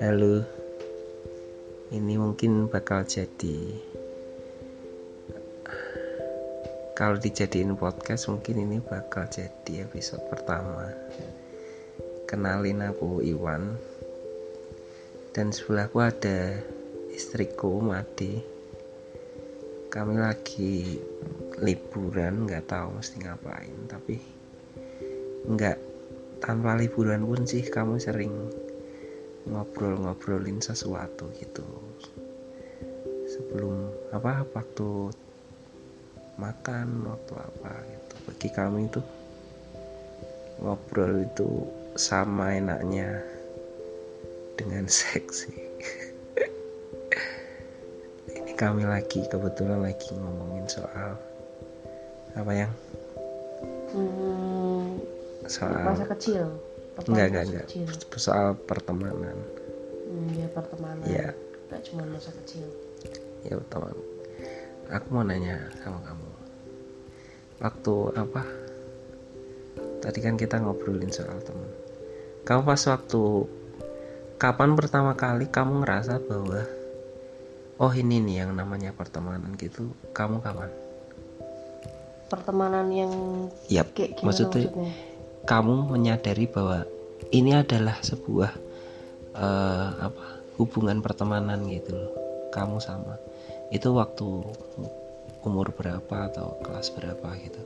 Halo, ini mungkin bakal jadi kalau dijadiin podcast mungkin ini bakal jadi episode pertama. Kenalin aku Iwan dan sebelahku ada istriku Madi. Kami lagi liburan, nggak tahu mesti ngapain, tapi nggak tanpa liburan pun sih kamu sering ngobrol-ngobrolin sesuatu gitu. Sebelum apa waktu makan waktu apa gitu. Bagi kami itu ngobrol itu sama enaknya dengan seksi. Ini kami lagi kebetulan lagi ngomongin soal apa yang? Hmm, soal masa kecil. Apa enggak enggak enggak soal pertemanan Hmm, ya pertemanan. Iya. Enggak cuma masa kecil. ya teman aku mau nanya sama kamu waktu apa tadi kan kita ngobrolin soal teman kamu pas waktu kapan pertama kali kamu ngerasa bahwa oh ini nih yang namanya pertemanan gitu kamu kapan Pertemanan yang Yap, kayak gimana maksudnya, maksudnya? Kamu menyadari bahwa ini adalah sebuah eh, apa hubungan pertemanan gitu loh kamu sama itu waktu umur berapa atau kelas berapa gitu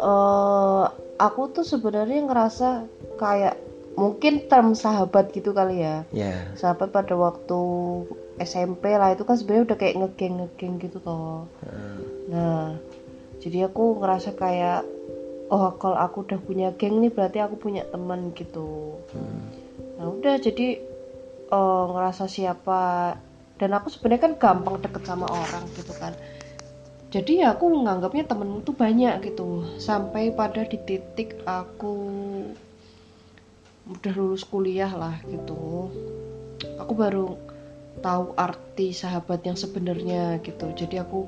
Eh, aku tuh sebenarnya ngerasa kayak mungkin term sahabat gitu kali ya. ya Sahabat pada waktu SMP lah itu kan sebenarnya udah kayak ngegeng ngegeng gitu toh. eh, Nah, jadi aku ngerasa kayak oh kalau aku udah punya geng nih berarti aku punya teman gitu. hmm, Nah udah jadi eh, ngerasa siapa dan aku sebenarnya kan gampang deket sama orang gitu kan. Jadi ya aku menganggapnya temenmu tuh banyak gitu sampai pada di titik aku udah lulus kuliah lah gitu. Aku baru tahu arti sahabat yang sebenarnya gitu. Jadi aku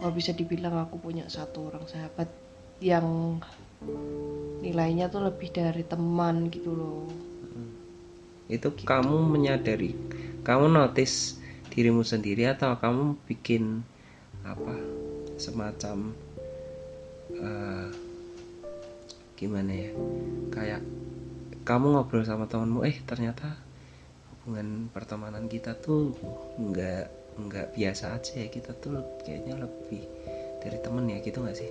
kalau bisa dibilang aku punya satu orang sahabat yang nilainya tuh lebih dari teman gitu loh. itu kamu menyadari kamu notice dirimu sendiri atau kamu bikin apa semacam eh, gimana ya kayak kamu ngobrol sama temanmu eh ternyata hubungan pertemanan kita tuh nggak nggak biasa aja ya kita tuh kayaknya lebih dari temen ya gitu nggak sih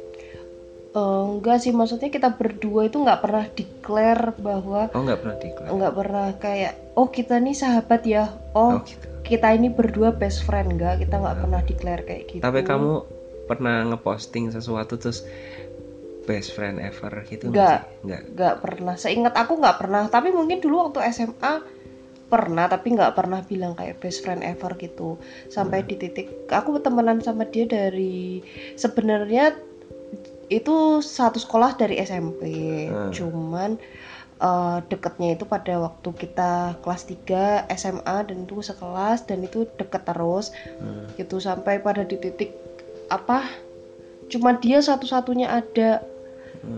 Eh, enggak sih maksudnya kita berdua itu nggak pernah declare bahwa oh nggak pernah diklat nggak pernah kayak oh kita nih sahabat ya. Oh, oh gitu. kita ini berdua best friend. Enggak kita nggak pernah declare kayak gitu. Tapi kamu pernah ngeposting sesuatu terus best friend ever gitu Nggak. nggak. nggak. Pernah. Seingat aku nggak pernah. Tapi mungkin dulu waktu SMA pernah tapi nggak pernah bilang kayak best friend ever gitu. Sampai di titik aku temenan sama dia dari sebenarnya itu satu sekolah dari SMP Hmm. cuman eh, deketnya itu pada waktu kita kelas 3 SMA dan itu sekelas dan itu deket terus. Hmm. gitu sampai pada di titik apa cuma dia satu-satunya ada.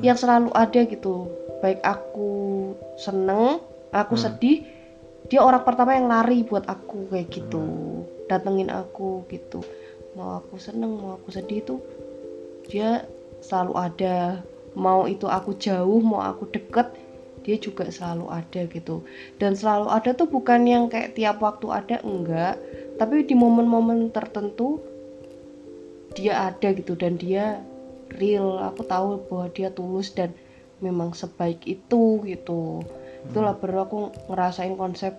Yang selalu ada gitu. Baik aku seneng aku sedih dia orang pertama yang lari buat aku kayak gitu. Datengin aku gitu. Mau aku seneng mau aku sedih itu dia selalu ada. Mau itu aku jauh mau aku deket dia juga selalu ada gitu. Dan selalu ada tuh bukan yang kayak tiap waktu ada enggak. Tapi di momen-momen tertentu dia ada gitu dan dia real. Aku tahu bahwa dia tulus dan memang sebaik itu gitu. Itulah baru aku ngerasain konsep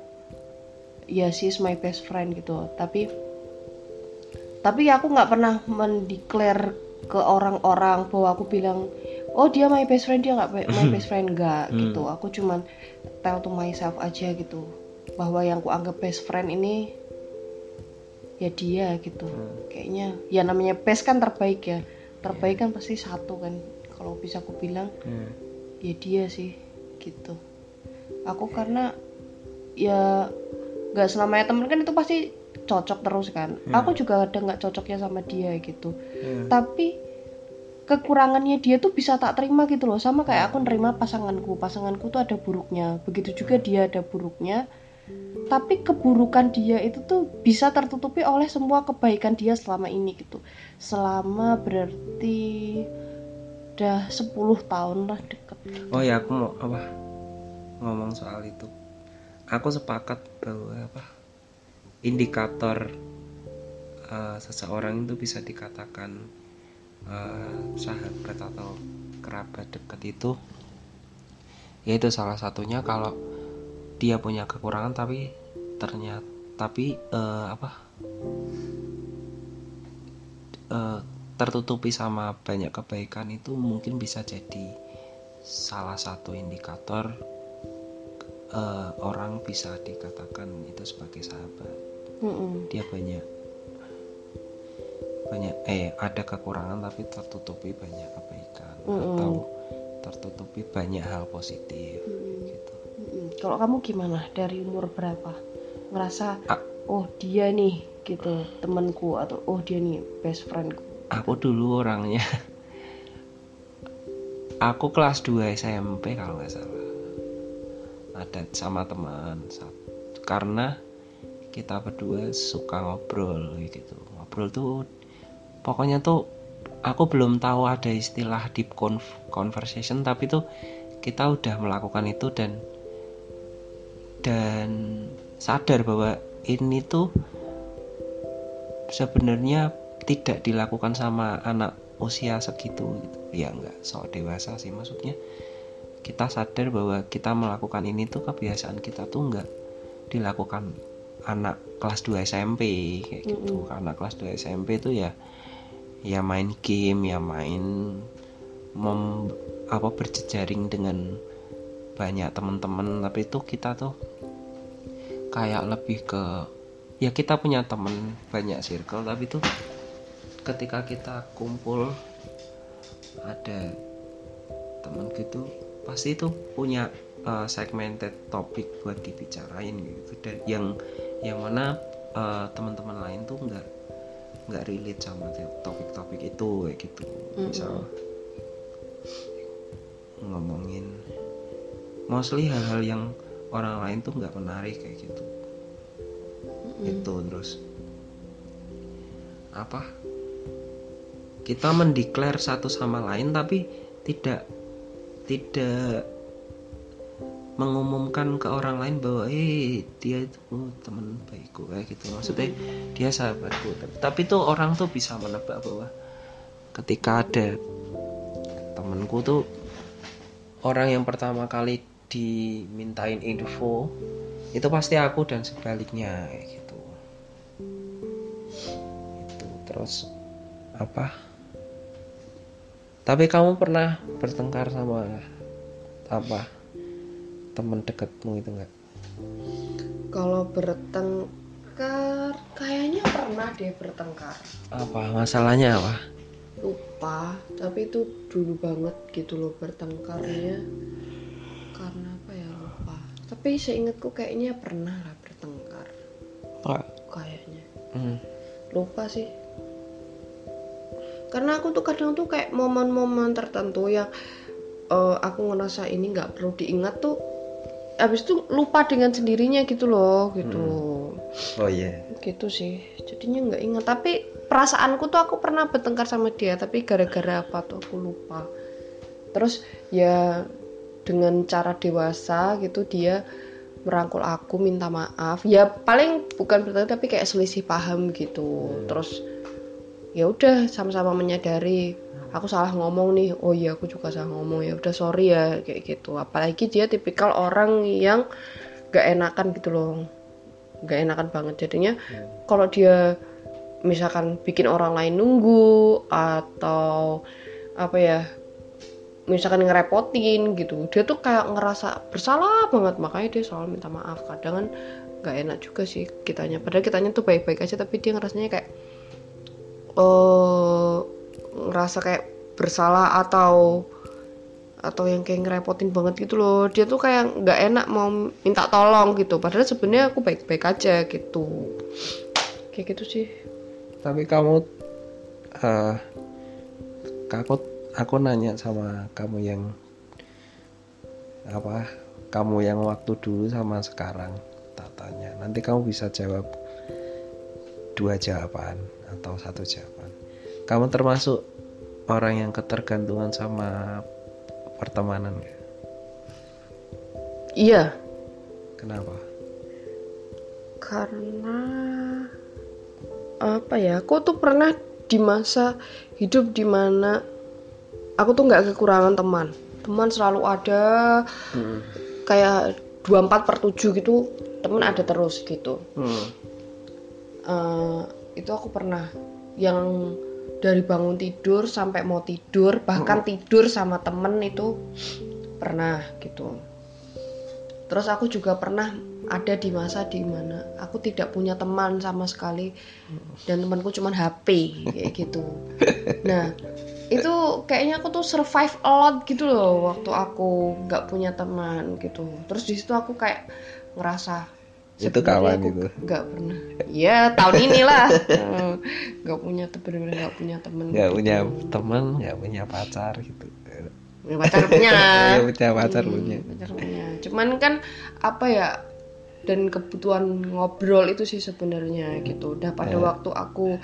ya she's my best friend gitu. Tapi tapi aku nggak pernah mendeklar ke orang-orang bahwa aku bilang oh dia my best friend dia nggak my best friend enggak gitu. Aku cuman tell to myself aja gitu bahwa yang aku anggap best friend ini ya dia gitu. Kayaknya ya namanya best kan terbaik ya. Terbaik kan pasti satu kan kalau bisa aku bilang. Hmm. ya dia sih gitu. Aku karena ya nggak selamanya temen kan itu pasti cocok terus kan. Aku juga ada nggak cocoknya sama dia gitu. Hmm. tapi kekurangannya dia tuh bisa tak terima gitu loh. Sama kayak aku nerima pasanganku. Pasanganku tuh ada buruknya. Begitu juga dia ada buruknya. Tapi keburukan dia itu tuh bisa tertutupi oleh semua kebaikan dia selama ini gitu. Selama berarti udah 10 tahun lah deket. Oh ya aku mau apa ngomong soal itu. Aku sepakat bahwa apa indikator uh, seseorang itu bisa dikatakan uh, sahabat atau kerabat dekat itu yaitu salah satunya kalau dia punya kekurangan tapi ternyata tapi uh, apa uh, tertutupi sama banyak kebaikan itu mungkin bisa jadi salah satu indikator uh, orang bisa dikatakan itu sebagai sahabat mm -mm. dia banyak banyak eh ada kekurangan tapi tertutupi banyak kebaikan Mm -mm. atau tertutupi banyak hal positif Mm. gitu Mm-mm. Kalau kamu gimana? Dari umur berapa? Ngerasa, Ah. oh dia nih gitu temanku atau oh dia nih best friendku. aku dulu orangnya aku kelas 2 SMP kalau nggak salah ada sama teman karena kita berdua suka ngobrol gitu ngobrol tuh pokoknya tuh aku belum tahu ada istilah deep conversation tapi tuh kita udah melakukan itu dan dan sadar bahwa ini tuh sebenarnya tidak dilakukan sama anak usia segitu gitu. ya enggak soal dewasa sih maksudnya kita sadar bahwa kita melakukan ini tuh kebiasaan kita tuh enggak dilakukan anak kelas 2 SMP kayak gitu. Anak kelas 2 SMP tuh ya ya main game ya main mem, apa berjejaring dengan banyak teman-teman. Tapi itu kita tuh kayak lebih ke ya kita punya temen banyak circle tapi tuh ketika kita kumpul ada temen gitu pasti itu punya uh, segmented topik buat dibicarain gitu. Dan yang yang mana uh, teman-teman lain tuh nggak nggak relate sama topik-topik itu kayak gitu. Misal ngomongin mostly hal-hal yang orang lain tuh nggak menarik kayak gitu. Itu terus apa? Kita mendeklar satu sama lain tapi tidak tidak mengumumkan ke orang lain bahwa eh dia itu oh, teman baikku kayak gitu. Maksudnya dia sahabatku. Tapi tuh orang tuh bisa menebak bahwa ketika ada temanku tuh orang yang pertama kali dimintain info itu pasti aku dan sebaliknya kayak gitu. Itu terus apa tapi kamu pernah bertengkar sama apa teman dekatmu itu enggak Kalau bertengkar, kayaknya pernah deh bertengkar. apa masalahnya apa Lupa, tapi itu dulu banget gitu loh bertengkarnya. Karena apa ya lupa. Tapi seingatku kayaknya pernah lah bertengkar. Pak. Kayaknya. Hmm. lupa sih karena aku tuh kadang tuh kayak momen-momen tertentu yang eh, aku ngerasa ini nggak perlu diingat tuh habis itu lupa dengan sendirinya gitu loh gitu. Oh iya. Gitu sih. Jadinya nggak ingat. Tapi perasaanku tuh aku pernah bertengkar sama dia tapi gara-gara apa tuh aku lupa. Terus ya dengan cara dewasa gitu dia merangkul aku minta maaf. Ya paling bukan bertengkar tapi kayak selisih paham gitu. Terus ya udah sama-sama menyadari. Aku salah ngomong nih. Oh iya aku juga salah ngomong. Ya udah sorry ya kayak gitu. Apalagi dia tipikal orang yang gak enakan gitu loh. Gak enakan banget. Jadinya kalau dia misalkan bikin orang lain nunggu atau apa ya misalkan ngerepotin gitu dia tuh kayak ngerasa bersalah banget. Makanya dia selalu minta maaf. Kadang kan gak enak juga sih kitanya. Padahal kitanya tuh baik-baik aja tapi dia ngerasanya kayak eh ngerasa kayak bersalah atau atau yang kayak ngerepotin banget gitu loh. Dia tuh kayak nggak enak mau minta tolong gitu. Padahal sebenarnya aku baik-baik aja gitu. Kayak gitu sih. Tapi kamu eh aku aku nanya sama kamu yang apa kamu yang waktu dulu sama sekarang tak tanya. Nanti kamu bisa jawab dua jawaban atau satu jawaban kamu termasuk orang yang ketergantungan sama pertemanan nggak? iya kenapa karena apa ya aku tuh pernah di masa hidup di mana aku tuh nggak kekurangan teman teman selalu ada hmm. kayak 24 per 7 gitu teman ada terus gitu Hmm. Eh, itu aku pernah yang dari bangun tidur sampai mau tidur bahkan tidur sama temen itu pernah gitu. Terus aku juga pernah ada di masa di mana aku tidak punya teman sama sekali dan temanku cuman HP kayak gitu. Nah itu kayaknya aku tuh survive a lot gitu loh waktu aku nggak punya teman gitu. Terus di situ aku kayak ngerasa Itu sebenarnya kawan itu. nggak pernah. Ya tahun inilah. Eh, nggak punya temen bener-bener nggak punya temen nggak punya gitu. teman nggak punya pacar gitu. Ya, pacar punya. Nggak punya pacar Hmm, punya. pacar punya. Cuman kan apa ya dan kebutuhan ngobrol itu sih sebenarnya gitu. Udah pada Eh. waktu aku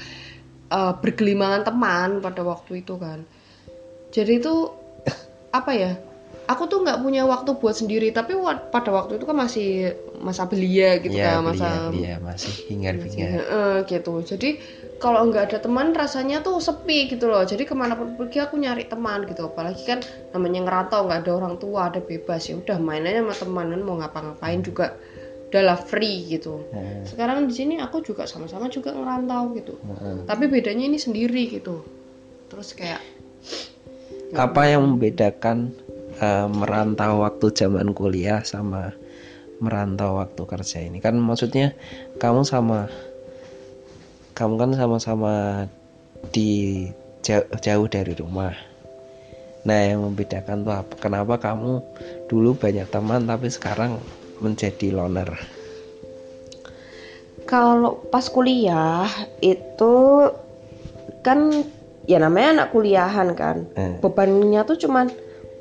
eh, bergelimangan teman pada waktu itu kan. Jadi itu apa ya aku tuh nggak punya waktu buat sendiri tapi pada waktu itu kan masih masa belia gitu Iya, kan masa dia masih hingar bingar Heeh, gitu. Jadi kalau nggak ada teman rasanya tuh sepi gitu loh. Jadi ke mana pun pergi aku nyari teman gitu. Apalagi kan namanya ngerantau nggak ada orang tua ada bebas. Ya udah main aja sama teman mau ngapa-ngapain juga udahlah free gitu. Heeh, sekarang di sini aku juga sama-sama juga ngerantau gitu. Heeh. tapi bedanya ini sendiri gitu. Terus kayak apa yang membedakan eh, merantau waktu zaman kuliah sama merantau waktu kerja ini. Kan maksudnya kamu sama kamu kan sama-sama di jauh, jauh dari rumah. Nah yang membedakan tuh apa kenapa kamu dulu banyak teman tapi sekarang menjadi loner? Kalau pas kuliah itu kan ya namanya anak kuliahan kan. Eh. bebannya tuh cuman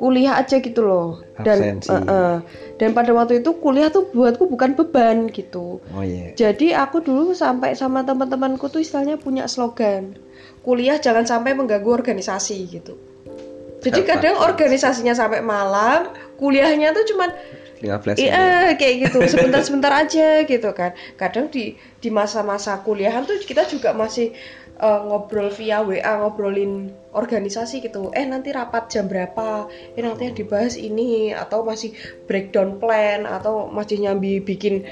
kuliah aja gitu loh. Dan Absensi. eh, eh. dan pada waktu itu kuliah tuh buatku bukan beban gitu. Oh iya. Jadi aku dulu sampai sama teman-temanku tuh istilahnya punya slogan kuliah jangan sampai mengganggu organisasi gitu. Jadi kadang organisasinya sampai malam kuliahnya tuh cuman 15 menit Iya kayak gitu. Sebentar-sebentar aja gitu kan. Kadang di di masa-masa kuliahan tuh kita juga masih eh, ngobrol via WA ngobrolin organisasi gitu. Eh nanti rapat jam berapa? Eh nanti yang dibahas ini atau masih breakdown plan atau masih nyambi bikin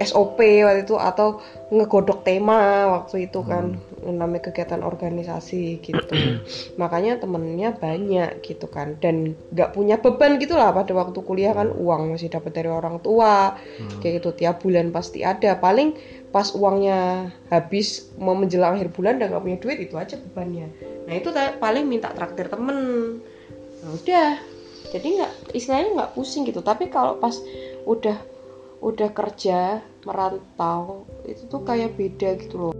SOP waktu itu atau ngegodok tema waktu itu kan namanya kegiatan organisasi gitu. Makanya temennya banyak gitu kan dan nggak punya beban gitu lah pada waktu kuliah kan uang masih dapat dari orang tua kayak gitu tiap bulan pasti ada. Paling pas uangnya habis mau menjelang akhir bulan dan nggak punya duit itu aja bebannya. Nah itu paling minta traktir temen. Nah, udah jadi nggak istilahnya nggak pusing gitu. Tapi kalau pas udah udah kerja merantau. Itu tuh kayak beda gitu loh.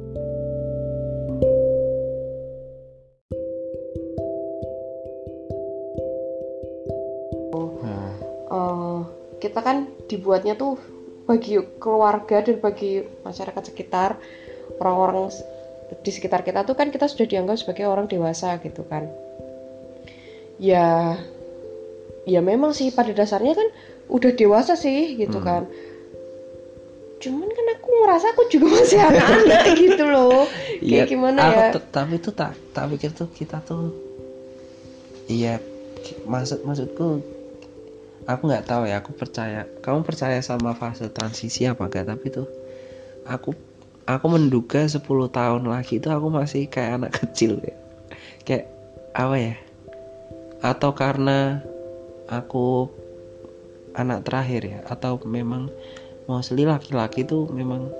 Nah, eh, kita kan dibuatnya tuh bagi keluarga dan bagi masyarakat sekitar. Orang-orang di sekitar kita tuh kan kita sudah dianggap sebagai orang dewasa gitu kan. Ya ya memang sih pada dasarnya kan udah dewasa sih gitu Hmm. kan cuman kan aku ngerasa aku juga masih anak-anak gitu loh. Iya, kayak gimana ya? tapi itu tak tak pikir tuh kita tuh iya maksud maksudku aku nggak tahu ya aku percaya kamu percaya sama fase transisi apa enggak tapi tuh aku aku menduga 10 tahun lagi itu aku masih kayak anak kecil ya kayak apa ya? Atau karena aku anak terakhir ya atau memang mostly laki-laki tuh memang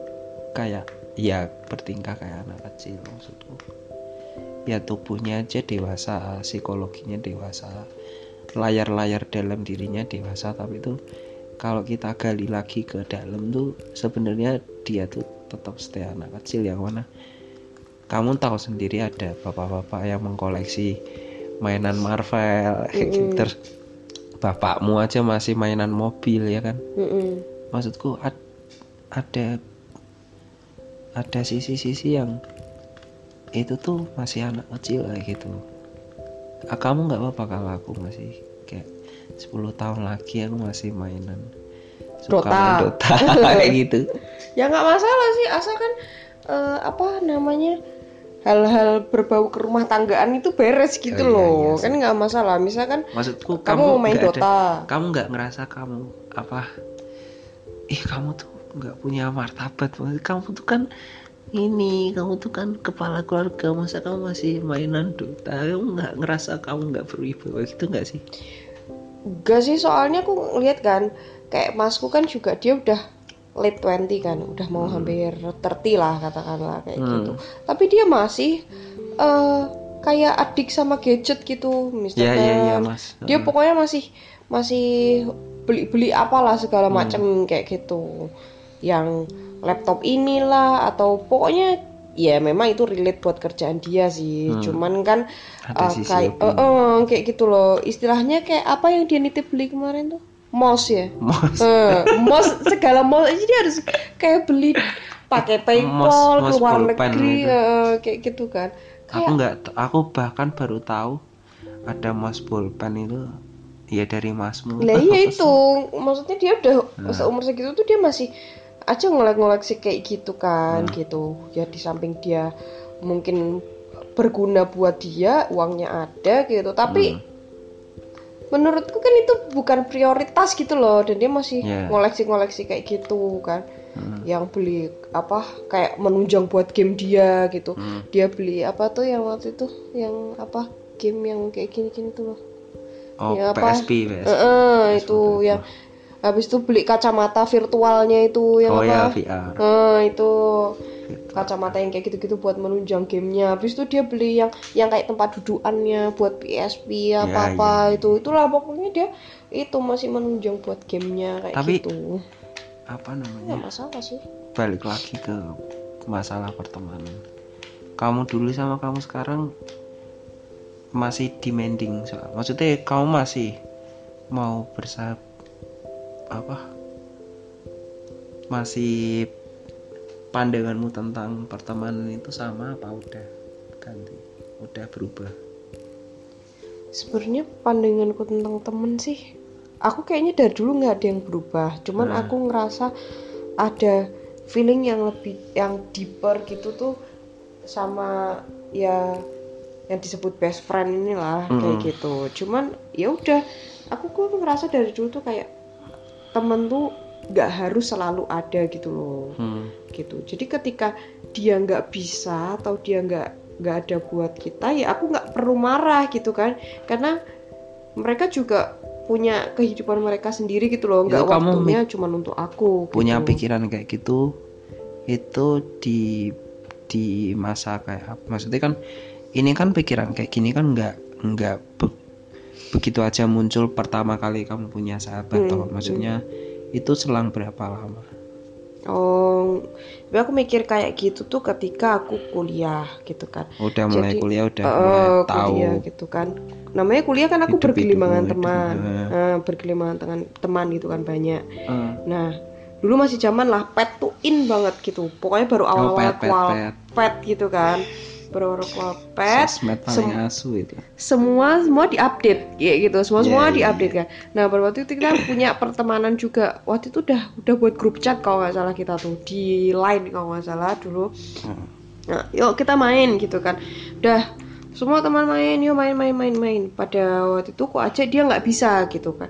kayak ya bertingkah kayak anak kecil maksudku ya tubuhnya aja dewasa psikologinya dewasa layar-layar dalam dirinya dewasa tapi tuh kalau kita gali lagi ke dalam tuh sebenarnya dia tuh tetap stay anak kecil yang mana kamu tahu sendiri ada bapak-bapak yang mengkoleksi mainan Marvel kayak gitu. Mm-mm. Terus bapakmu aja masih mainan mobil ya kan Mm-mm. Maksudku ad- ada ada sisi-sisi yang itu tuh masih anak kecil kayak gitu. Ah, kamu nggak apa-apa kalau aku masih kayak 10 tahun lagi aku masih mainan. Suka Dota. main Dota kayak gitu. Ya nggak masalah sih asalkan eh, apa namanya hal-hal berbau ke rumah tanggaan itu beres gitu Oh, iya, loh. iya kan nggak masalah. Misalkan maksudku kamu mau main nggak ada- Dota. kamu nggak ngerasa kamu apa ih kamu tuh nggak punya martabat kamu tuh kan ini kamu tuh kan kepala keluarga masa kamu masih mainan Dota kamu nggak ngerasa kamu nggak berwibawa gitu nggak sih? Enggak sih soalnya aku lihat kan kayak masku kan juga dia udah late 20 kan udah mau hampir 30 lah katakanlah kayak Hmm. gitu. Tapi dia masih eh kayak adik sama gadget gitu misalkan ya ya ya mas. Dia pokoknya masih masih beli-beli apalah segala Hmm. macam kayak gitu. Yang laptop inilah atau pokoknya ya memang itu relate buat kerjaan dia sih. Hmm. cuman kan Ada uh, kayak eh, eh, kayak gitu loh. Istilahnya kayak apa yang dia nitip beli kemarin tuh? Mouse ya? Mas, Eh, mouse segala mouse. Aja dia harus kayak beli pakai PayPal Mouse- mouse keluar pulpen negeri gitu. eh, kayak gitu kan. Aku nggak aku bahkan baru tahu ada mas pulpen itu ya dari masmu Lah iya itu, maksudnya dia udah Nah. seumur segitu tuh dia masih aja ngolek-ngoleksi kayak gitu kan, Nah. gitu. Ya di samping dia mungkin berguna buat dia, uangnya ada gitu. Tapi Hmm. menurutku kan itu bukan prioritas gitu loh, dan dia masih Iya. ngoleksi-ngoleksi kayak gitu kan. Hmm. Yang beli apa kayak menunjang buat game dia gitu. Hmm. Dia beli apa tuh yang waktu itu yang apa game yang kayak gini-gini tuh loh. Oh Ya, apa? PSP PSP Heeh, itu yang habis itu beli kacamata virtualnya itu yang oh ya apa? VR Nah, itu kacamata yang kayak gitu-gitu buat menunjang gamenya. Habis itu dia beli yang yang kayak tempat dudukannya buat PSP Ya, apa-apa itu. Itulah pokoknya dia itu masih menunjang buat gamenya kayak Tapi- gitu. apa namanya masalah sih. balik lagi ke masalah pertemanan kamu dulu sama kamu sekarang masih demanding soal maksudnya kamu masih mau bersahabat apa masih pandanganmu tentang pertemanan itu sama apa udah ganti udah berubah Sebenarnya pandanganku tentang temen sih, aku kayaknya dari dulu nggak ada yang berubah. Cuman Nah. aku ngerasa ada feeling yang lebih yang deeper gitu tuh sama ya yang disebut best friend inilah kayak Mm. gitu. Cuman ya udah, aku kok ngerasa dari dulu tuh kayak temen tuh nggak harus selalu ada gitu loh hmm. gitu jadi ketika dia nggak bisa atau dia nggak nggak ada buat kita ya aku nggak perlu marah gitu kan karena mereka juga punya kehidupan mereka sendiri gitu loh nggak waktunya cuma untuk aku punya gitu. pikiran kayak gitu itu di di masa kayak apa maksudnya kan ini kan pikiran kayak gini kan nggak nggak be- begitu aja muncul pertama kali kamu punya sahabat Hmm, toh maksudnya itu selang berapa lama oh tapi aku mikir kayak gitu tuh ketika aku kuliah gitu kan udah mulai Jadi, kuliah udah Eh, mulai tahu kuliah gitu kan namanya kuliah kan aku bergelimangan hidup, teman eh. Eh, bergelimangan teman teman gitu kan banyak Eh, Nah, dulu masih zaman lah pet tuh in banget gitu. Pokoknya baru awal-awal Oh, pet, pet, pet. pet gitu kan. Baru awal kual pet, sosmed paling asu itu semua semua diupdate kayak gitu. Semua semua Iya, iya, diupdate kan. Nah, pada waktu itu kita punya pertemanan juga. Waktu itu udah udah buat grup chat kalau nggak salah kita tuh di line kalau nggak salah dulu. Hmm. Nah, yuk kita main gitu kan. Udah semua teman main, yuk main main main main. Pada waktu itu kok aja dia nggak bisa gitu kan.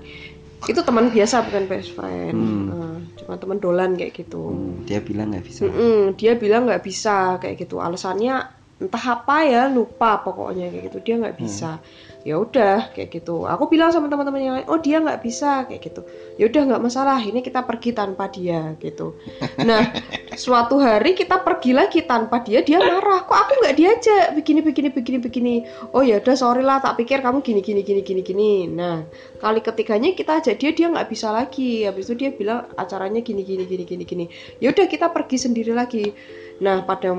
Itu teman biasa bukan best friend. Hmm. Nah, cuma teman dolan kayak gitu. Hmm, dia bilang nggak bisa Mm-mm, dia bilang nggak bisa kayak gitu. Alasannya entah apa ya lupa pokoknya kayak gitu dia nggak bisa. Ya udah kayak gitu. Aku bilang sama teman-teman yang lain, oh dia nggak bisa kayak gitu. Ya udah nggak masalah. Ini kita pergi tanpa dia gitu. Nah suatu hari kita pergi lagi tanpa dia dia marah. Kok aku nggak diajak begini begini begini begini. Oh ya udah sorry lah. Tak pikir kamu gini gini gini gini gini. Nah kali ketiganya kita ajak dia dia nggak bisa lagi. Habis itu dia bilang acaranya gini gini gini gini gini. Ya udah kita pergi sendiri lagi. Nah pada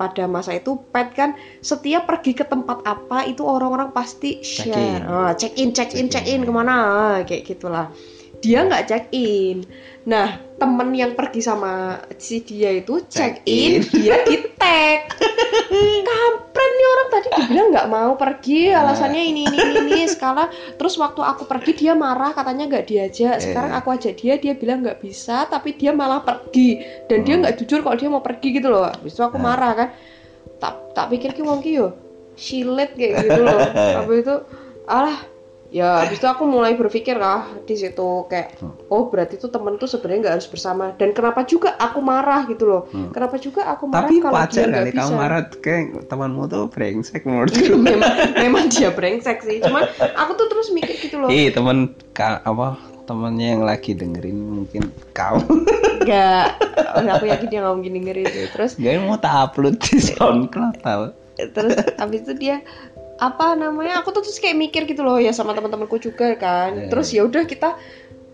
pada masa itu pet kan setiap pergi ke tempat apa itu orang-orang pasti Check share in. Oh, check in check in check in. ke mana? Ah, kayak gitulah. Dia nggak check in. Nah temen yang pergi sama si dia itu check in dia di tag tadi dibilang nggak mau pergi alasannya ini ini ini, ini. sekarang terus waktu aku pergi dia marah katanya nggak diajak. Sekarang aku ajak dia dia bilang nggak bisa tapi dia malah pergi. Dan dia nggak jujur kalau dia mau pergi gitu loh. Habis itu aku marah kan. Tak tak pikir ki wong ki yo silet kayak gitu loh. Habis itu alah ya habis itu aku mulai berpikir lah di situ kayak oh berarti itu temanku sebenarnya nggak harus bersama. Dan kenapa juga aku marah gitu loh. Kenapa juga aku marah Tapi kalau dia wajar nggak kali bisa? kamu marah kayak temanmu tuh brengsek menurut Iya, memang, memang dia brengsek sih. Cuman aku tuh terus mikir gitu loh. Ih, teman ka- apa temannya yang lagi dengerin mungkin kamu nggak. Aku yakin dia nggak mungkin dengerin itu terus Gak mau tak upload di SoundCloud tau. Terus habis itu dia apa namanya aku tuh terus kayak mikir gitu loh ya sama teman-temanku juga kan. Terus ya udah kita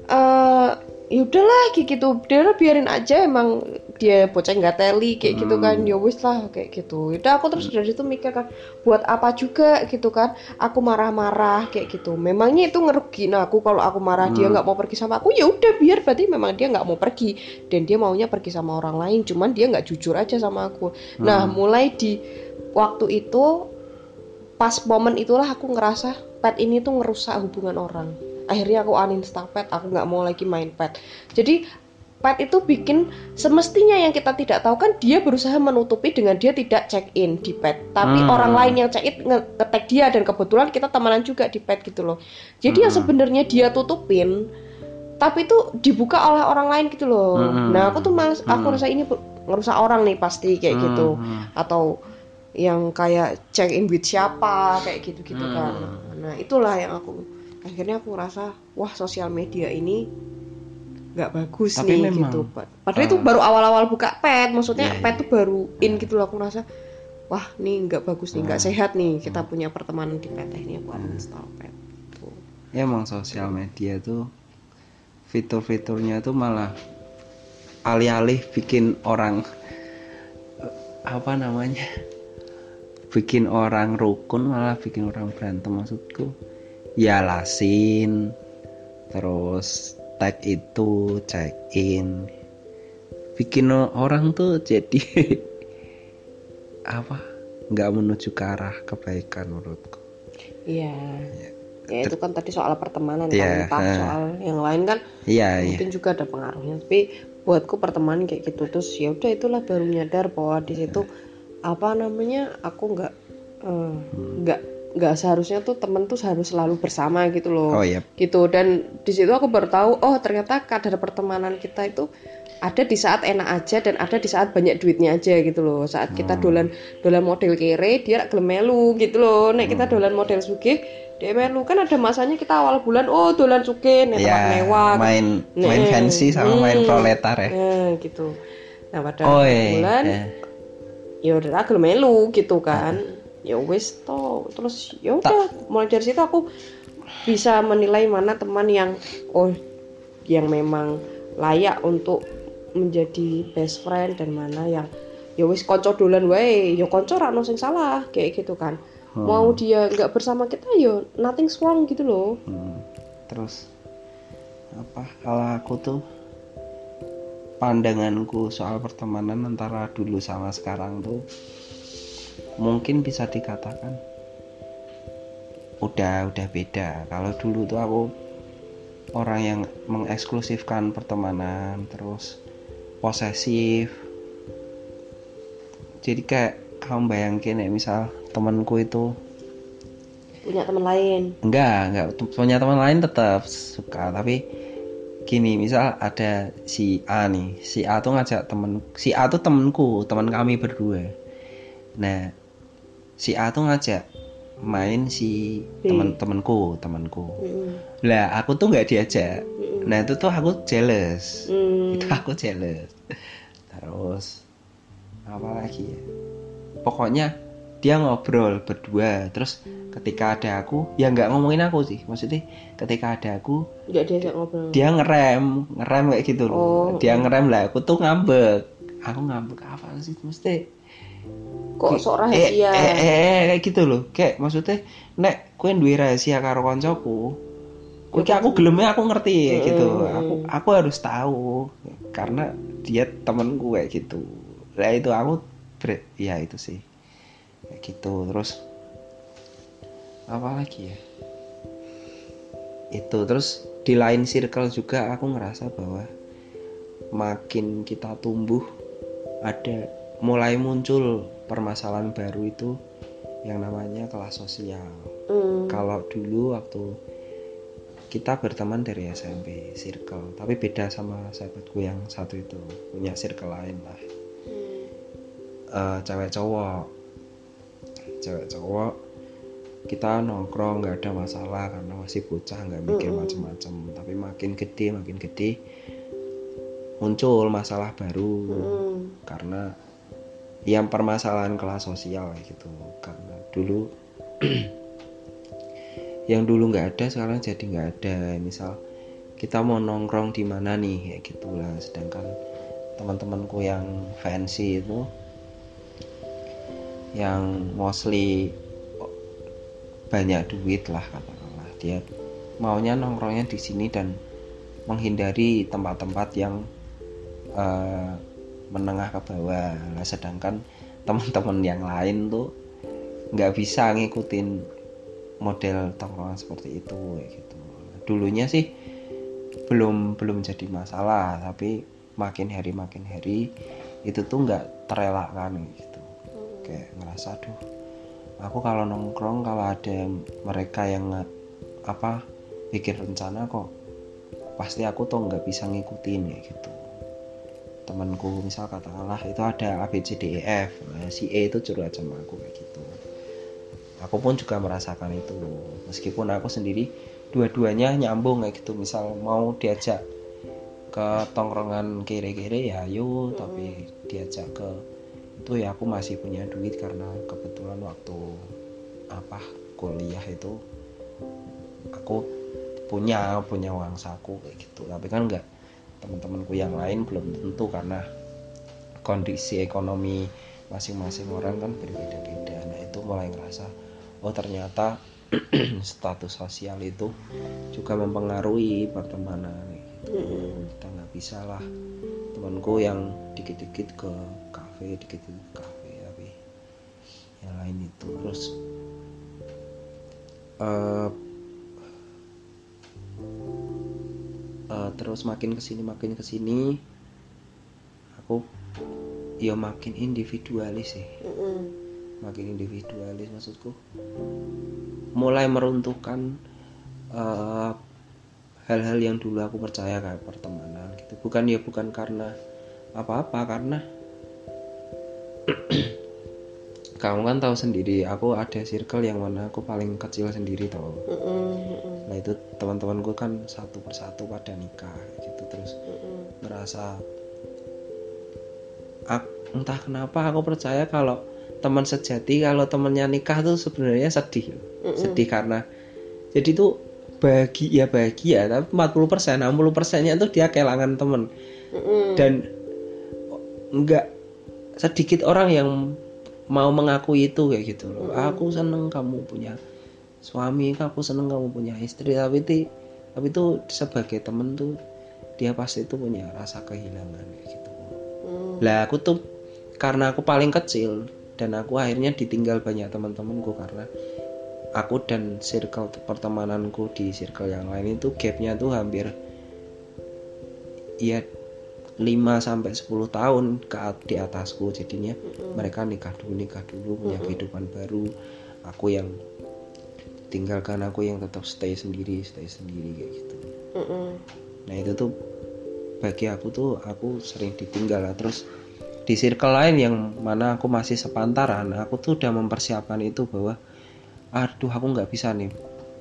eh ya udahlah kayak gitu. Dia biarin aja emang dia bocah nggak teli kayak gitu kan. Ya wis lah kayak gitu. Udah aku terus dari situ mikir kan buat apa juga gitu kan. Aku marah-marah kayak gitu. Memangnya itu ngerugiin aku kalau aku marah dia nggak mau pergi sama aku? Ya udah biar. Berarti memang dia nggak mau pergi. Dan dia maunya pergi sama orang lain cuman dia nggak jujur aja sama aku. Nah mulai di waktu itu pas momen itulah aku ngerasa pet ini tuh ngerusak hubungan orang. Akhirnya aku uninstall pet aku nggak mau lagi main pet. Jadi pet itu bikin semestinya yang kita tidak tahu kan dia berusaha menutupi dengan dia tidak check in di pet. Tapi Hmm. orang lain yang check in nge- nge-tag dia dan kebetulan kita temenan juga di pet gitu loh. Jadi yang sebenarnya dia tutupin tapi itu dibuka oleh orang lain gitu loh. Hmm. nah aku tuh males aku rasa ini ngerusak orang nih pasti kayak gitu. Hmm. atau yang kayak check in with siapa kayak gitu-gitu Hmm. kan. Nah, itulah yang aku akhirnya aku ngerasa wah sosial media ini nggak bagus Tapi nih memang, gitu. Pa- Padahal itu baru awal-awal buka pet, maksudnya Iya, pet tuh baru in gitu loh aku ngerasa wah nih nggak bagus nih, nggak sehat nih kita punya pertemanan di pet ini aku uninstall pet. Tuh. ya emang sosial media tuh fitur-fiturnya tuh malah alih-alih bikin orang eh, apa namanya bikin orang rukun malah bikin orang berantem maksudku. Ya lasin. Terus tag itu check in. Bikin orang tuh jadi apa? Nggak menuju ke arah kebaikan menurutku. Iya. Ya itu kan tadi soal pertemanan Iya, kan, eh. soal yang lain kan iya iya. mungkin juga ada pengaruhnya. Tapi buatku pertemanan kayak gitu terus ya udah itulah baru nyadar bahwa di situ apa namanya aku nggak eh, nggak nggak seharusnya tuh temen tuh harus selalu bersama gitu loh. Oh iya. Gitu. Dan di situ aku baru tahu oh ternyata kadar pertemanan kita itu ada di saat enak aja dan ada di saat banyak duitnya aja gitu loh. Saat kita dolan dolan model kere dia gelem melu gitu loh. Nek kita dolan model sugih dia melu. Kan ada masanya kita awal bulan oh dolan sugih nek ya mewah. main main fancy sama main hmm. proletar ya. Nah, gitu. Nah pada oh bulan iya. Ya udah gelem melu gitu kan. Ya wis toh terus ya udah mulai dari situ aku bisa menilai mana teman yang oh yang memang layak untuk menjadi best friend dan mana yang ya wis konco dolan wae. Ya konco ra ono sing salah kayak gitu kan. Mau dia nggak bersama kita ya nothing wrong gitu loh. Hmm. terus apa kalau aku tuh pandanganku soal pertemanan antara dulu sama sekarang tuh mungkin bisa dikatakan udah udah beda. Kalau dulu tuh aku orang yang mengeksklusifkan pertemanan terus posesif. Jadi kayak kamu bayangin ya misal temanku itu punya teman lain? Enggak, enggak. Punya teman lain tetap suka, tapi gini, misal ada si A nih, si A tuh ngajak temen, si A tuh temenku, teman kami berdua. Nah, si A tuh ngajak main si temen-temenku, temanku. Mm-mm. Lah, aku tuh nggak diajak. Mm-mm. Nah, itu tuh aku jealous. Hmm. Itu aku jealous. Terus apa lagi ya? Pokoknya dia ngobrol berdua, terus ketika ada aku, ya nggak ngomongin aku sih. Maksudnya ketika ada aku, nggak diajak ngobrol dia ngerem, ngerem kayak gitu loh. Oh. Dia ngerem lah, aku tuh ngambek. Aku ngambek apa sih? Mesti kok sok rahasia eh, eh, eh, kayak gitu loh. Kayak maksudnya nek kue duwe rahasia karo koncoku, Oke aku gelemnya aku ngerti gitu. Aku aku harus tahu karena dia temenku kayak gitu. Lah itu aku ya itu sih. Kayak gitu. Terus apa lagi ya? Itu terus di lain circle juga aku ngerasa bahwa makin kita tumbuh ada mulai muncul permasalahan baru itu yang namanya kelas sosial. Mm. Kalau dulu waktu kita berteman dari SMP circle, tapi beda sama sahabatku yang satu itu punya circle lain lah. Eh, cewek cowok, cewek cowok kita nongkrong nggak ada masalah karena masih bocah nggak mikir macem-macem. Tapi makin gede makin gede muncul masalah baru. Mm. karena yang permasalahan kelas sosial gitu. Karena dulu yang dulu nggak ada sekarang jadi nggak ada. Misal kita mau nongkrong di mana nih kayak gitulah. Sedangkan teman-temanku yang fancy itu yang mostly banyak duit lah katakanlah. Dia maunya nongkrongnya di sini dan menghindari tempat-tempat yang eh, menengah ke bawah. Sedangkan teman-teman yang lain tuh nggak bisa ngikutin model tongkrongan seperti itu gitu. Dulunya sih belum belum jadi masalah tapi makin hari makin hari itu tuh nggak terelakkan gitu. Kayak ngerasa aduh aku kalau nongkrong kalau ada mereka yang apa bikin rencana kok pasti aku tuh nggak bisa ngikutin ya gitu. Temanku misal katakanlah itu ada A B C D E F nah, si E itu curhat sama aku kayak gitu. Aku pun juga merasakan itu. Meskipun aku sendiri dua-duanya nyambung kayak gitu. Misal mau diajak ke tongkrongan kere-kere ya ayo tapi diajak ke itu ya aku masih punya duit karena kebetulan waktu apa kuliah itu aku punya punya uang saku kayak gitu. Tapi kan enggak teman-temanku yang lain belum tentu karena kondisi ekonomi masing-masing orang kan berbeda-beda. Nah itu mulai ngerasa oh ternyata status sosial itu juga mempengaruhi pertemanan. Gitu. kita nggak bisa lah. Temanku yang dikit-dikit ke kafe dikit-dikit ke kafe tapi yang lain itu. Terus eh eh, terus makin ke sini makin ke sini aku ya makin individualis sih. Mm-mm. makin individualis maksudku. Mulai meruntuhkan eh, hal-hal yang dulu aku percaya kayak pertemanan gitu. Bukan ya bukan karena apa-apa karena kamu kan tahu sendiri aku ada circle yang mana aku paling kecil sendiri tau Mm-mm. Mm-mm. nah itu teman-temanku kan satu persatu pada nikah gitu terus Mm-mm. ngerasa ak- entah kenapa aku percaya kalau teman sejati kalau temennya nikah tuh sebenarnya sedih sedih karena jadi tuh bahagia bahagia tapi 40 persen 60 persennya tuh dia kehilangan temen Mm-mm. dan enggak sedikit orang yang mau mengakui itu kayak gitu loh. Aku seneng kamu punya suami aku seneng kamu punya istri. Tapi itu tapi itu sebagai temen tuh dia pasti itu punya rasa kehilangan kayak gitu. Mm. lah aku tuh karena aku paling kecil dan aku akhirnya ditinggal banyak teman-temanku karena aku dan circle pertemananku di circle yang lain itu gapnya tuh hampir ya 5 sampai 10 tahun ke di atasku. Jadinya mereka nikah dulu nikah dulu punya kehidupan baru. Aku yang tinggalkan aku yang tetap stay sendiri stay sendiri kayak gitu. Mm-mm. nah itu tuh bagi aku tuh aku sering ditinggal. Lah terus di circle lain yang mana aku masih sepantaran aku tuh udah mempersiapkan itu bahwa aduh aku nggak bisa nih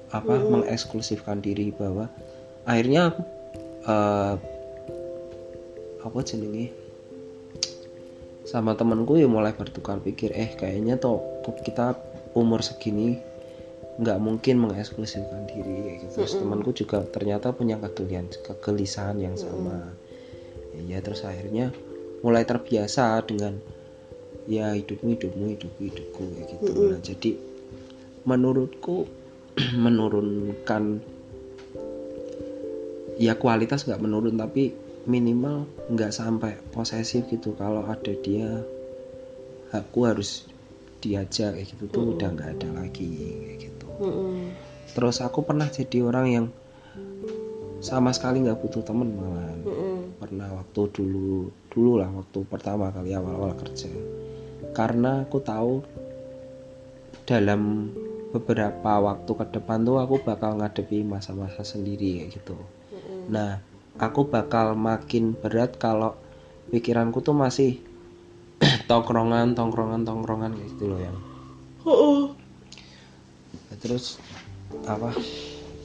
apa mengeksklusifkan diri bahwa akhirnya aku eh, apa jenenge sama temenku ya mulai bertukar pikir eh kayaknya tuh kita umur segini nggak mungkin mengeksklusifkan diri kayak gitu. Terus temanku juga ternyata punya kegelisahan kegelisahan yang sama. Ya terus akhirnya mulai terbiasa dengan ya hidupmu hidupmu hidupku hidupku kayak gitu. Nah, jadi menurutku menurunkan ya kualitas nggak menurun tapi minimal nggak sampai posesif gitu kalau ada dia aku harus diajak kayak gitu tuh udah nggak ada lagi kayak gitu Mm-mm. terus aku pernah jadi orang yang sama sekali nggak butuh temen malahan Mm-mm. pernah waktu dulu dulu lah waktu pertama kali awal-awal kerja karena aku tahu dalam beberapa waktu ke depan tuh aku bakal ngadepi masa-masa sendiri kayak gitu Mm-mm. nah aku bakal makin berat kalau pikiranku tuh masih tongkrongan tongkrongan tongkrongan gitu loh yang Nah, terus apa?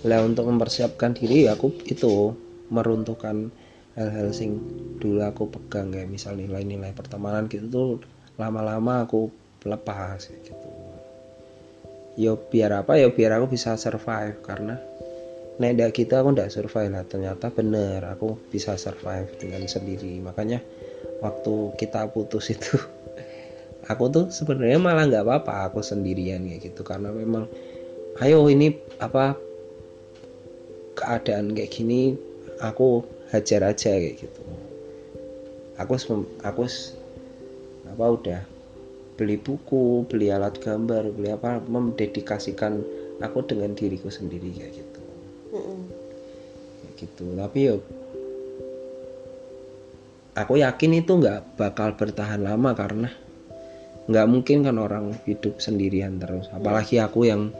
Lah untuk mempersiapkan diri aku itu meruntuhkan hal-hal sing dulu aku pegang kayak misal nilai-nilai pertemanan gitu tuh lama-lama aku lepas gitu. Yo biar apa? Ya biar aku bisa survive karena nek ndak gitu aku ndak survive. Lah ternyata bener aku bisa survive dengan sendiri. Makanya waktu kita putus itu aku tuh sebenarnya malah nggak apa-apa aku sendirian kayak gitu. Karena memang ayo ini apa keadaan kayak gini aku hajar aja kayak gitu. Aku aku apa udah beli buku beli alat gambar beli apa mendedikasikan aku dengan diriku sendiri kayak gitu Kayak gitu. Tapi yo aku yakin itu nggak bakal bertahan lama karena nggak mungkin kan orang hidup sendirian terus. Apalagi aku yang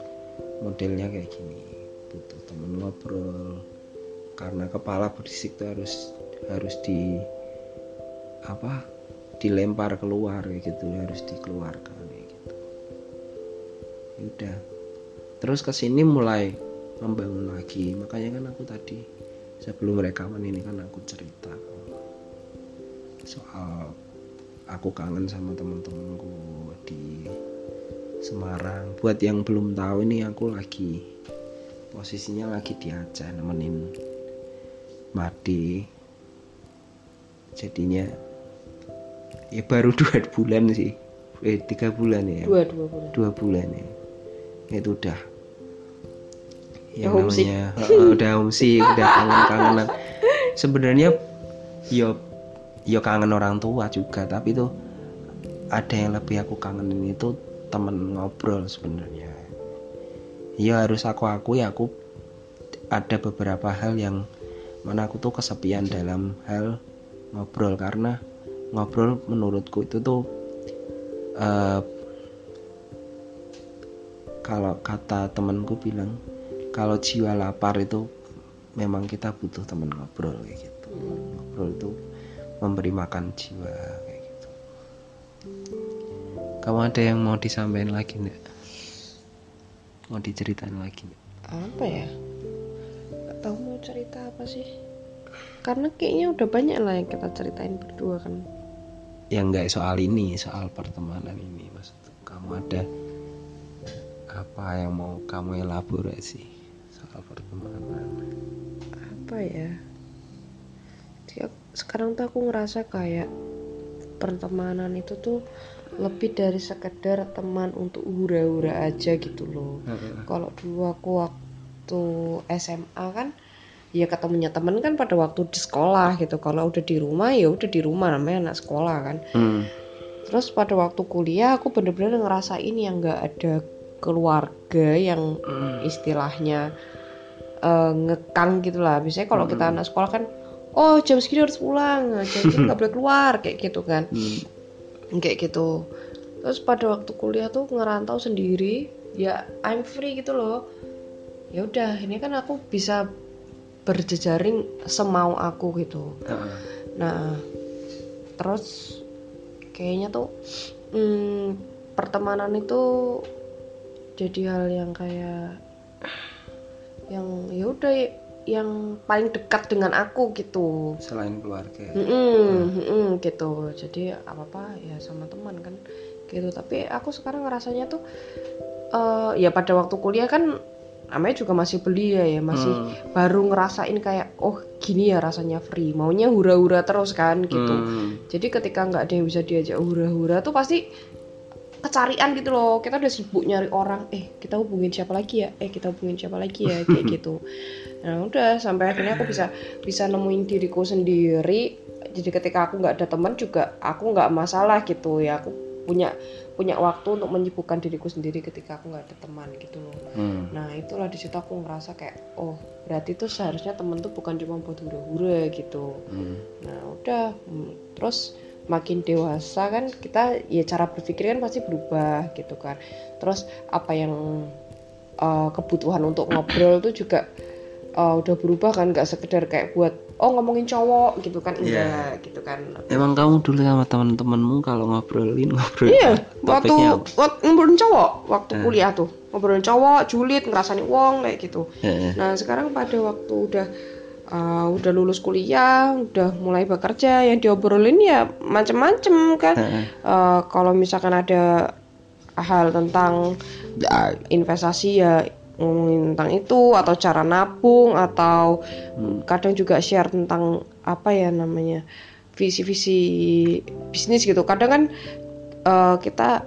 modelnya kayak gini. Butuh temen ngobrol. Karena kepala berisik tuh harus harus di apa dilempar keluar kayak gitu. Harus dikeluarkan kayak gitu. Ya udah. Terus ke sini mulai membangun lagi. Makanya kan aku tadi sebelum rekaman ini kan aku cerita soal aku kangen sama teman-temanku di Semarang. Buat yang belum tahu ini aku lagi posisinya lagi di Aceh nemenin Made jadinya ya baru dua bulan sih. Eh tiga bulan ya? Dua dua bulan. Dua bulan ya. Itu udah yang homesick. namanya Heeh, udah homesick udah kangen-kangenan sebenarnya yo yo kangen orang tua juga tapi tuh ada yang lebih aku kangenin itu temen ngobrol sebenarnya ya harus aku akui aku ada beberapa hal yang mana aku tuh kesepian dalam hal ngobrol karena ngobrol menurutku itu tuh eh, kalau kata temenku bilang kalau jiwa lapar itu memang kita butuh temen ngobrol kayak gitu. Ngobrol itu memberi makan jiwa kayak gitu. Kamu ada yang mau disampaikan lagi enggak mau diceritain lagi enggak apa ya? Nggak tahu mau cerita apa sih. Karena kayaknya udah banyak lah yang kita ceritain berdua kan. Yang enggak soal ini soal pertemanan ini maksud kamu ada apa yang mau kamu elaborasi soal pertemanan apa ya? Jadi sekarang tuh aku ngerasa kayak pertemanan itu tuh lebih dari sekedar teman untuk hura-hura aja gitu loh. Kalau dulu aku waktu SMA kan ya ketemunya temen kan pada waktu di sekolah gitu. Kalau udah di rumah ya udah di rumah namanya anak sekolah kan. Hmm. terus pada waktu kuliah aku bener-bener ngerasain yang nggak ada keluarga yang istilahnya eh, ngekang gitu lah biasanya kalau kita anak sekolah kan oh jam segini harus pulang jam segini nggak boleh keluar kayak gitu kan. Hmm. kayak gitu. Terus pada waktu kuliah tuh ngerantau sendiri ya I'm free gitu loh. Ya udah ini kan aku bisa berjejaring semau aku gitu. Nah terus kayaknya tuh hmm, pertemanan itu jadi hal yang kayak yang ya udah yang paling dekat dengan aku gitu. Selain keluarga. Mm-mm, mm-mm, gitu. Jadi apa apa ya sama teman kan gitu. Tapi aku sekarang ngerasanya tuh eh ya pada waktu kuliah kan namanya juga masih belia ya masih Hmm. baru ngerasain kayak oh gini ya rasanya free. Maunya hura-hura terus kan gitu. Hmm. jadi ketika nggak ada yang bisa diajak hura-hura tuh pasti kecarian gitu loh. Kita udah sibuk nyari orang. Eh kita hubungin siapa lagi ya? Eh kita hubungin siapa lagi ya? Kayak gitu. Nah udah sampai akhirnya aku bisa bisa nemuin diriku sendiri. Jadi ketika aku nggak ada teman juga aku nggak masalah gitu ya. Aku punya punya waktu untuk menyibukkan diriku sendiri ketika aku nggak ada teman gitu loh. Hmm. nah itulah di situ aku ngerasa kayak oh berarti tuh seharusnya temen tuh bukan cuma buat hura-hura gitu. Hmm. nah udah. Hmm, terus makin dewasa kan kita ya cara berpikir kan pasti berubah gitu kan. Terus apa yang uh, kebutuhan untuk ngobrol tuh juga uh, udah berubah kan nggak sekedar kayak buat oh ngomongin cowok gitu kan enggak gitu kan. Emang kamu dulu sama teman-temanmu kalau ngobrolin ngobrol iya waktu ngobrolin cowok waktu kuliah tuh. Ngobrolin cowok julid ngerasani wong kayak gitu. Heeh. Nah sekarang pada waktu udah uh, udah lulus kuliah, udah mulai bekerja, yang diobrolin ya macem-macem kan. Uh, kalau misalkan ada hal tentang Ya, investasi ya ngomongin tentang itu atau cara nabung atau kadang juga share tentang apa ya namanya visi-visi bisnis gitu. Kadang kan uh, kita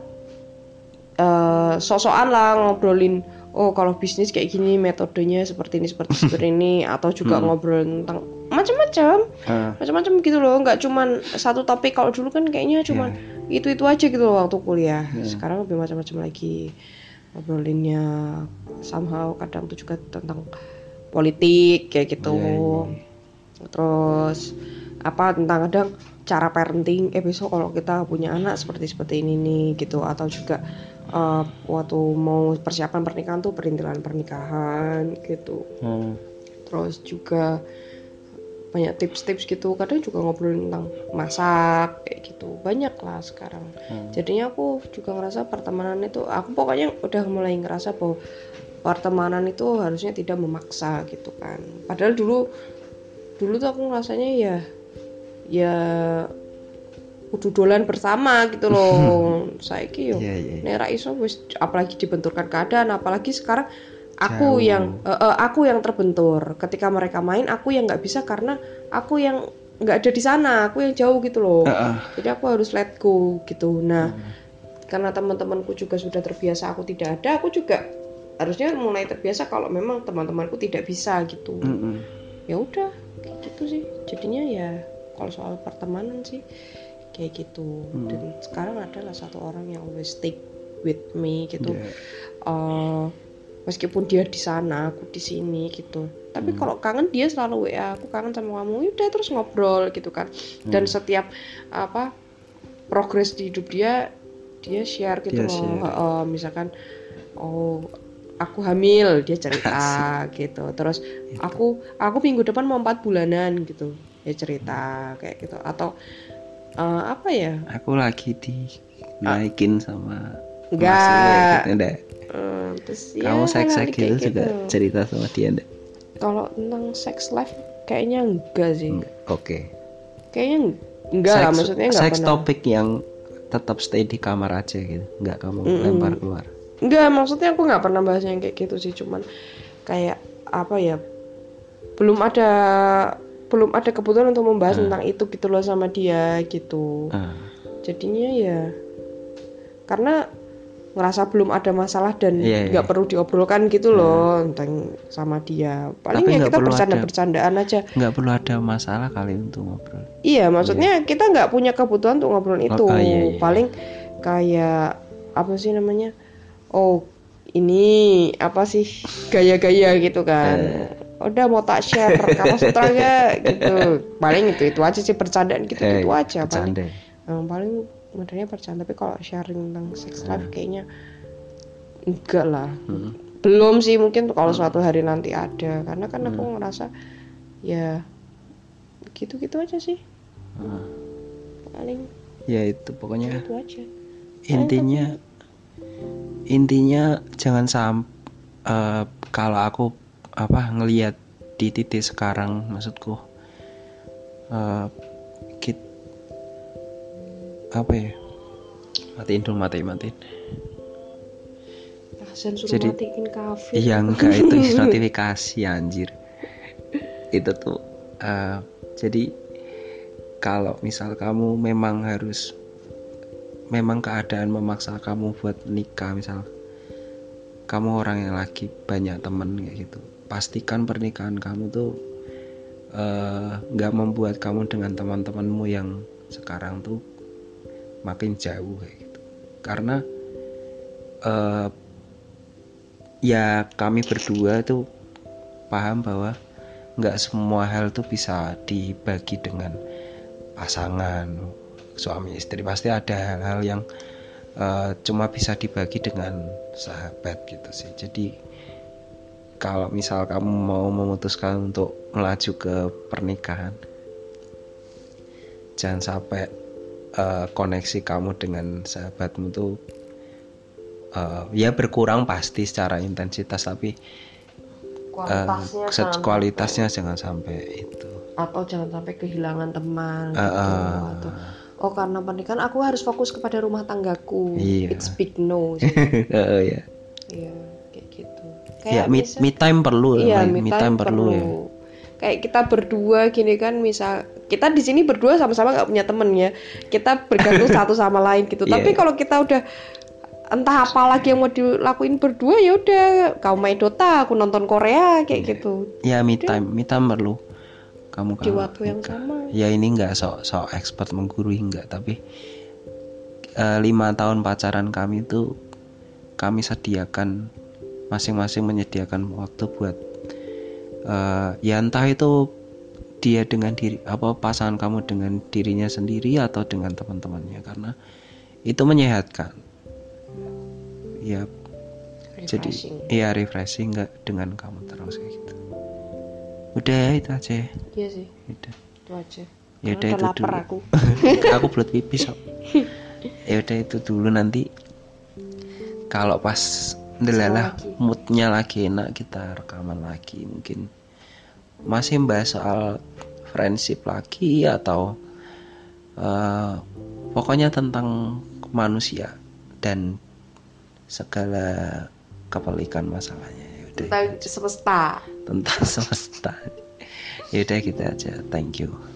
eh sok-sokan lah ngobrolin oh kalau bisnis kayak gini metodenya seperti ini seperti seperti ini atau juga ngobrol tentang macam-macam. Eh, macam-macam gitu loh nggak cuman satu topik. Kalau dulu kan kayaknya cuman itu itu aja gitu loh waktu kuliah. Sekarang lebih macam-macam lagi. Ngobrolinnya somehow kadang tuh juga tentang politik kayak gitu. Terus apa tentang kadang cara parenting. Eh besok kalau kita punya anak seperti seperti ini nih gitu. Atau juga eh, waktu mau persiapan pernikahan tuh perintilan pernikahan gitu. Hmm. terus juga banyak tips-tips gitu. Kadang juga ngobrolin tentang masak kayak gitu. Banyak lah sekarang. Jadinya aku juga ngerasa pertemanan itu aku pokoknya udah mulai ngerasa bahwa pertemanan itu harusnya tidak memaksa gitu kan. Padahal dulu dulu tuh aku ngerasanya ya ya kudu dolan bersama gitu loh. Saya yo Iya, iya. nek ra iso wis apalagi dibenturkan keadaan apalagi sekarang aku yang eh, eh, aku yang terbentur. Ketika mereka main aku yang nggak bisa karena aku yang nggak ada di sana aku yang jauh gitu loh. Heeh. jadi aku harus let go gitu. Nah karena teman-temanku juga sudah terbiasa aku tidak ada aku juga harusnya mulai terbiasa kalau memang teman-temanku tidak bisa gitu. Mm-mm. ya udah gitu sih. Jadinya ya kalau soal pertemanan sih kayak gitu. Dan sekarang adalah satu orang yang always stick with me gitu. Iya. Eh, meskipun dia di sana aku di sini gitu. Tapi kalau kangen dia selalu wa aku kangen sama kamu udah terus ngobrol gitu kan. Dan setiap apa progres di hidup dia dia share gitu Dia loh. share. Heeh, misalkan oh aku hamil dia cerita gitu. Terus aku aku minggu depan mau empat bulanan gitu ya cerita kayak gitu. Atau eh, apa ya Aku lagi dinaikin sama Enggak. Mas, gitu, enggak. Eh, terus ya Kamu seks hal-hal gitu juga cerita sama dia enggak? kalau tentang sex life kayaknya enggak sih Oke. kayaknya eng- enggak lah Seks- maksudnya enggak seks pernah topik yang tetap stay di kamar aja gitu. Enggak kamu lempar keluar. enggak maksudnya aku nggak pernah bahas yang kayak gitu sih cuman kayak apa ya belum ada belum ada kebutuhan untuk membahas Hmm. tentang itu gitu loh sama dia gitu Ah. jadinya ya karena ngerasa belum ada masalah dan Iya, nggak iya. perlu diobrolkan gitu loh tentang sama dia paling Tapi ya kita perlu bercanda ada- bercandaan aja nggak perlu ada masalah kali untuk ngobrol. Iya, maksudnya kita nggak punya kebutuhan untuk ngobrolin itu. Oh, iya, iya. Paling kayak apa sih namanya? Oh, ini apa sih gaya-gaya gitu kan? Eh. Udah mau tak share kamu sutra gak? gitu. Paling itu itu aja sih bercandaan gitu gitu Eh, aja paling. Yang paling modelnya bercanda tapi kalau sharing tentang sex Eh. life kayaknya enggak lah. Hmm. Belum sih mungkin kalau suatu hari nanti ada karena kan aku ngerasa ya gitu-gitu aja sih. Ah. Paling Ya itu pokoknya itu aja. intinya intinya jangan sam eh, kalau aku apa ngelihat di titik sekarang maksudku eh, kit apa ya? Matiin dulu matiin matiin. Suruh Jadi- matiin kafe. iya enggak itu notifikasi anjir. Itu tuh eh, jadi kalau misal kamu memang harus memang keadaan memaksa kamu buat nikah misal kamu orang yang lagi banyak temen kayak gitu pastikan pernikahan kamu tuh eh, nggak membuat kamu dengan teman-temanmu yang sekarang tuh makin jauh kayak gitu. Karena eh, ya kami berdua tuh paham bahwa nggak semua hal tuh bisa dibagi dengan pasangan suami istri. Pasti ada hal-hal yang uh, cuma bisa dibagi dengan sahabat gitu sih. Jadi kalau misal kamu mau memutuskan untuk melaju ke pernikahan jangan sampai uh, koneksi kamu dengan sahabatmu tuh uh, ya berkurang pasti secara intensitas tapi kualitasnya uh, jangan kualitasnya jangan sampai itu atau jangan sampai kehilangan teman Uh, gitu uh. atau oh karena pernikahan aku harus fokus kepada rumah tanggaku Iya. it's big no sih. Uh, ya iya kayak gitu ya me, misal- me time perlu iya me, me time, perlu, ya. Kayak kita berdua gini kan misal kita di sini berdua sama-sama nggak punya temen ya. Kita bergantung satu sama lain gitu. Iya. tapi kalau kita udah entah apa lagi yang mau dilakuin berdua ya udah kau main Dota aku nonton Korea kayak gitu. Ya me time me time perlu. Kamu di waktu yang nikah. sama. Ya ini nggak sok sok expert menggurui nggak tapi eh, lima tahun pacaran kami itu kami sediakan masing-masing menyediakan waktu buat eh, ya entah itu dia dengan diri apa pasangan kamu dengan dirinya sendiri atau dengan teman-temannya karena itu menyehatkan. Ya jadi Refreshing. iya refreshing nggak dengan kamu terus kayak gitu. Udah ya itu aja ya. iya sih. Udah itu aja. Ya udah itu dulu. aku. Aku belum pipis kok ya udah itu dulu nanti kalau pas lagi. moodnya lagi enak kita rekaman lagi mungkin. Masih bahas soal friendship lagi atau eh, pokoknya tentang manusia dan segala kepelikan masalahnya. Ya udah tentang semesta. Tentang semesta. Ya udah gitu aja. Thank you